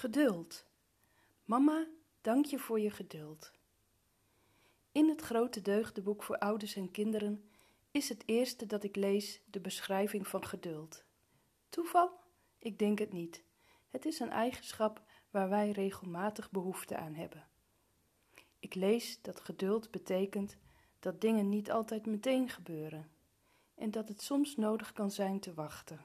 Geduld. Mama, dank je voor je geduld. In het grote deugdenboek voor ouders en kinderen is het eerste dat ik lees de beschrijving van geduld. Toeval? Ik denk het niet. Het is een eigenschap waar wij regelmatig behoefte aan hebben. Ik lees dat geduld betekent dat dingen niet altijd meteen gebeuren en dat het soms nodig kan zijn te wachten.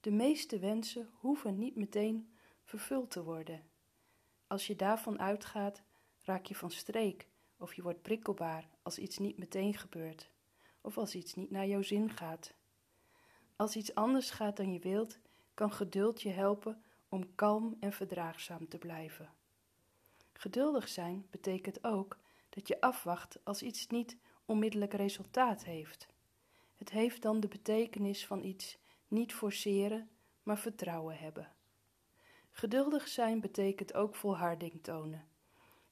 De meeste wensen hoeven niet meteen vervuld te worden. Als je daarvan uitgaat, raak je van streek of je wordt prikkelbaar als iets niet meteen gebeurt of als iets niet naar jouw zin gaat. Als iets anders gaat dan je wilt, kan geduld je helpen om kalm en verdraagzaam te blijven. Geduldig zijn betekent ook dat je afwacht als iets niet onmiddellijk resultaat heeft. Het heeft dan de betekenis van iets niet forceren, maar vertrouwen hebben. Geduldig zijn betekent ook volharding tonen.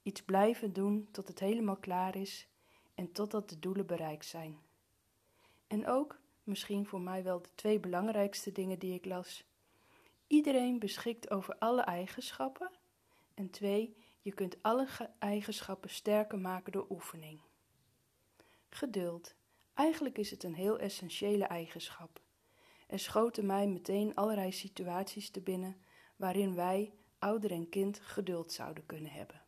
Iets blijven doen tot het helemaal klaar is en totdat de doelen bereikt zijn. En ook, misschien voor mij wel de twee belangrijkste dingen die ik las. Iedereen beschikt over alle eigenschappen. En twee, je kunt alle eigenschappen sterker maken door oefening. Geduld. Eigenlijk is het een heel essentiële eigenschap. Er schoten mij meteen allerlei situaties te binnen waarin wij, ouder en kind, geduld zouden kunnen hebben.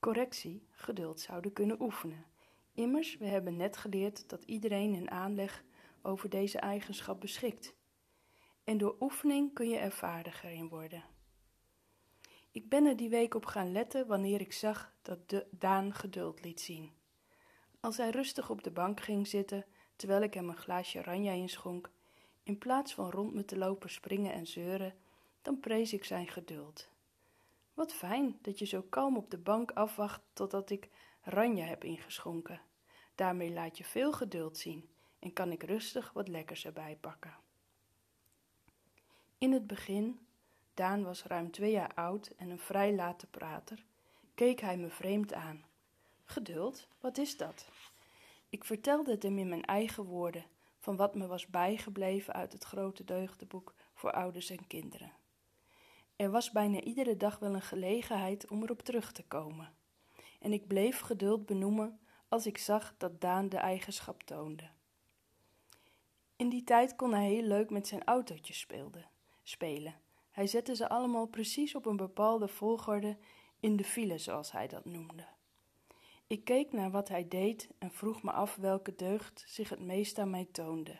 Correctie, geduld zouden kunnen oefenen. Immers, we hebben net geleerd dat iedereen in aanleg over deze eigenschap beschikt. En door oefening kun je er vaardiger in worden. Ik ben er die week op gaan letten wanneer ik zag dat de Daan geduld liet zien. Als hij rustig op de bank ging zitten, terwijl ik hem een glaasje ranja inschonk, in plaats van rond me te lopen springen en zeuren, dan prees ik zijn geduld. Wat fijn dat je zo kalm op de bank afwacht totdat ik ranja heb ingeschonken. Daarmee laat je veel geduld zien en kan ik rustig wat lekkers erbij pakken. In het begin, Daan was ruim twee jaar oud en een vrij late prater, keek hij me vreemd aan. Geduld, wat is dat? Ik vertelde het hem in mijn eigen woorden van wat me was bijgebleven uit het grote deugdenboek voor ouders en kinderen. Er was bijna iedere dag wel een gelegenheid om erop terug te komen. En ik bleef geduld benoemen als ik zag dat Daan de eigenschap toonde. In die tijd kon hij heel leuk met zijn autootjes speelde, spelen. Hij zette ze allemaal precies op een bepaalde volgorde in de file, zoals hij dat noemde. Ik keek naar wat hij deed en vroeg me af welke deugd zich het meest aan mij toonde.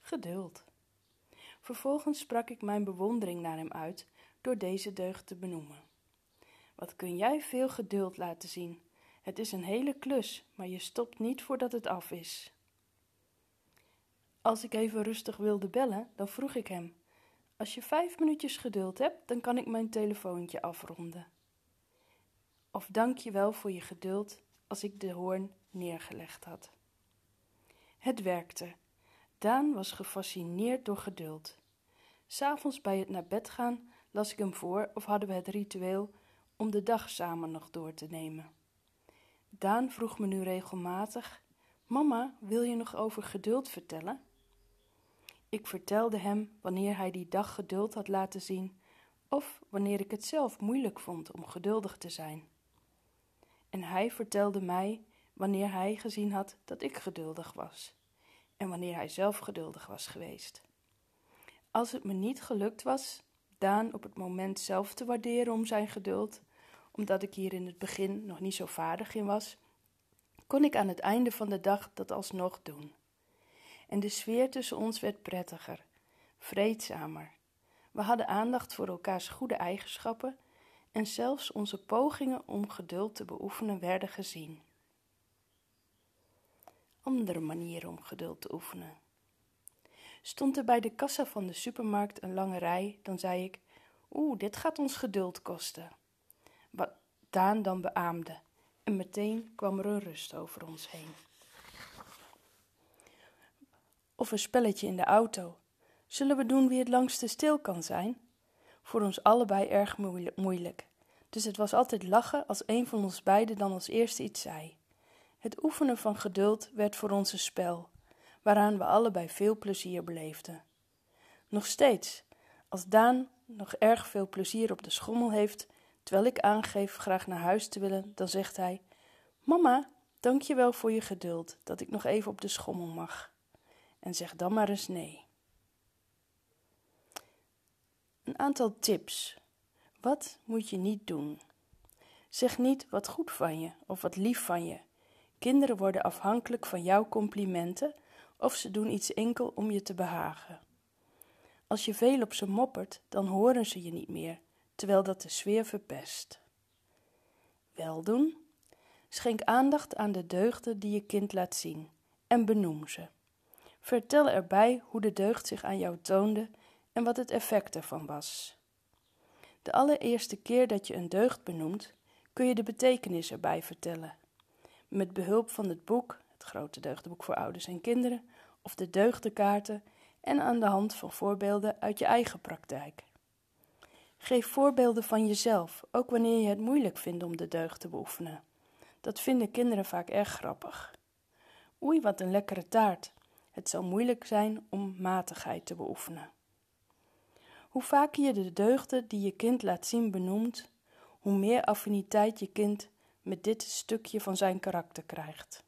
Geduld. Vervolgens sprak ik mijn bewondering naar hem uit door deze deugd te benoemen. Wat kun jij veel geduld laten zien? Het is een hele klus, maar je stopt niet voordat het af is. Als ik even rustig wilde bellen, dan vroeg ik hem: Als je vijf minuutjes geduld hebt, dan kan ik mijn telefoontje afronden. Of dank je wel voor je geduld als ik de hoorn neergelegd had. Het werkte. Daan was gefascineerd door geduld. S'avonds bij het naar bed gaan las ik hem voor of hadden we het ritueel om de dag samen nog door te nemen. Daan vroeg me nu regelmatig: Mama, wil je nog over geduld vertellen? Ik vertelde hem wanneer hij die dag geduld had laten zien, of wanneer ik het zelf moeilijk vond om geduldig te zijn. En hij vertelde mij wanneer hij gezien had dat ik geduldig was, en wanneer hij zelf geduldig was geweest. Als het me niet gelukt was Daan op het moment zelf te waarderen om zijn geduld, omdat ik hier in het begin nog niet zo vaardig in was, kon ik aan het einde van de dag dat alsnog doen. En de sfeer tussen ons werd prettiger, vreedzamer. We hadden aandacht voor elkaars goede eigenschappen en zelfs onze pogingen om geduld te beoefenen werden gezien. Andere manieren om geduld te oefenen. Stond er bij de kassa van de supermarkt een lange rij, dan zei ik: Oeh, dit gaat ons geduld kosten. Wat Daan dan beaamde, en meteen kwam er een rust over ons heen. Of een spelletje in de auto. Zullen we doen wie het langste stil kan zijn? Voor ons allebei erg moeilijk. Dus het was altijd lachen als een van ons beiden dan als eerste iets zei. Het oefenen van geduld werd voor ons een spel, waaraan we allebei veel plezier beleefden. Nog steeds, als Daan nog erg veel plezier op de schommel heeft, terwijl ik aangeef graag naar huis te willen, dan zegt hij: Mama, dank je wel voor je geduld dat ik nog even op de schommel mag. En zeg dan maar eens nee. Een aantal tips. Wat moet je niet doen? Zeg niet wat goed van je of wat lief van je. Kinderen worden afhankelijk van jouw complimenten of ze doen iets enkel om je te behagen. Als je veel op ze moppert, dan horen ze je niet meer, terwijl dat de sfeer verpest. Wel doen. Schenk aandacht aan de deugden die je kind laat zien en benoem ze. Vertel erbij hoe de deugd zich aan jou toonde en wat het effect ervan was. De allereerste keer dat je een deugd benoemt, kun je de betekenis erbij vertellen. Met behulp van het boek, het grote deugdenboek voor ouders en kinderen, of de deugdenkaarten en aan de hand van voorbeelden uit je eigen praktijk. Geef voorbeelden van jezelf, ook wanneer je het moeilijk vindt om de deugd te beoefenen. Dat vinden kinderen vaak erg grappig. Oei, wat een lekkere taart. Het zal moeilijk zijn om matigheid te beoefenen. Hoe vaker je de deugden die je kind laat zien benoemt, hoe meer affiniteit je kind met dit stukje van zijn karakter krijgt.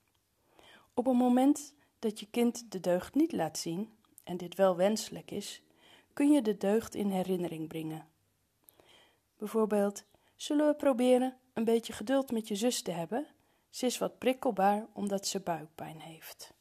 Op het moment dat je kind de deugd niet laat zien, en dit wel wenselijk is, kun je de deugd in herinnering brengen. Bijvoorbeeld, zullen we proberen een beetje geduld met je zus te hebben? Ze is wat prikkelbaar omdat ze buikpijn heeft.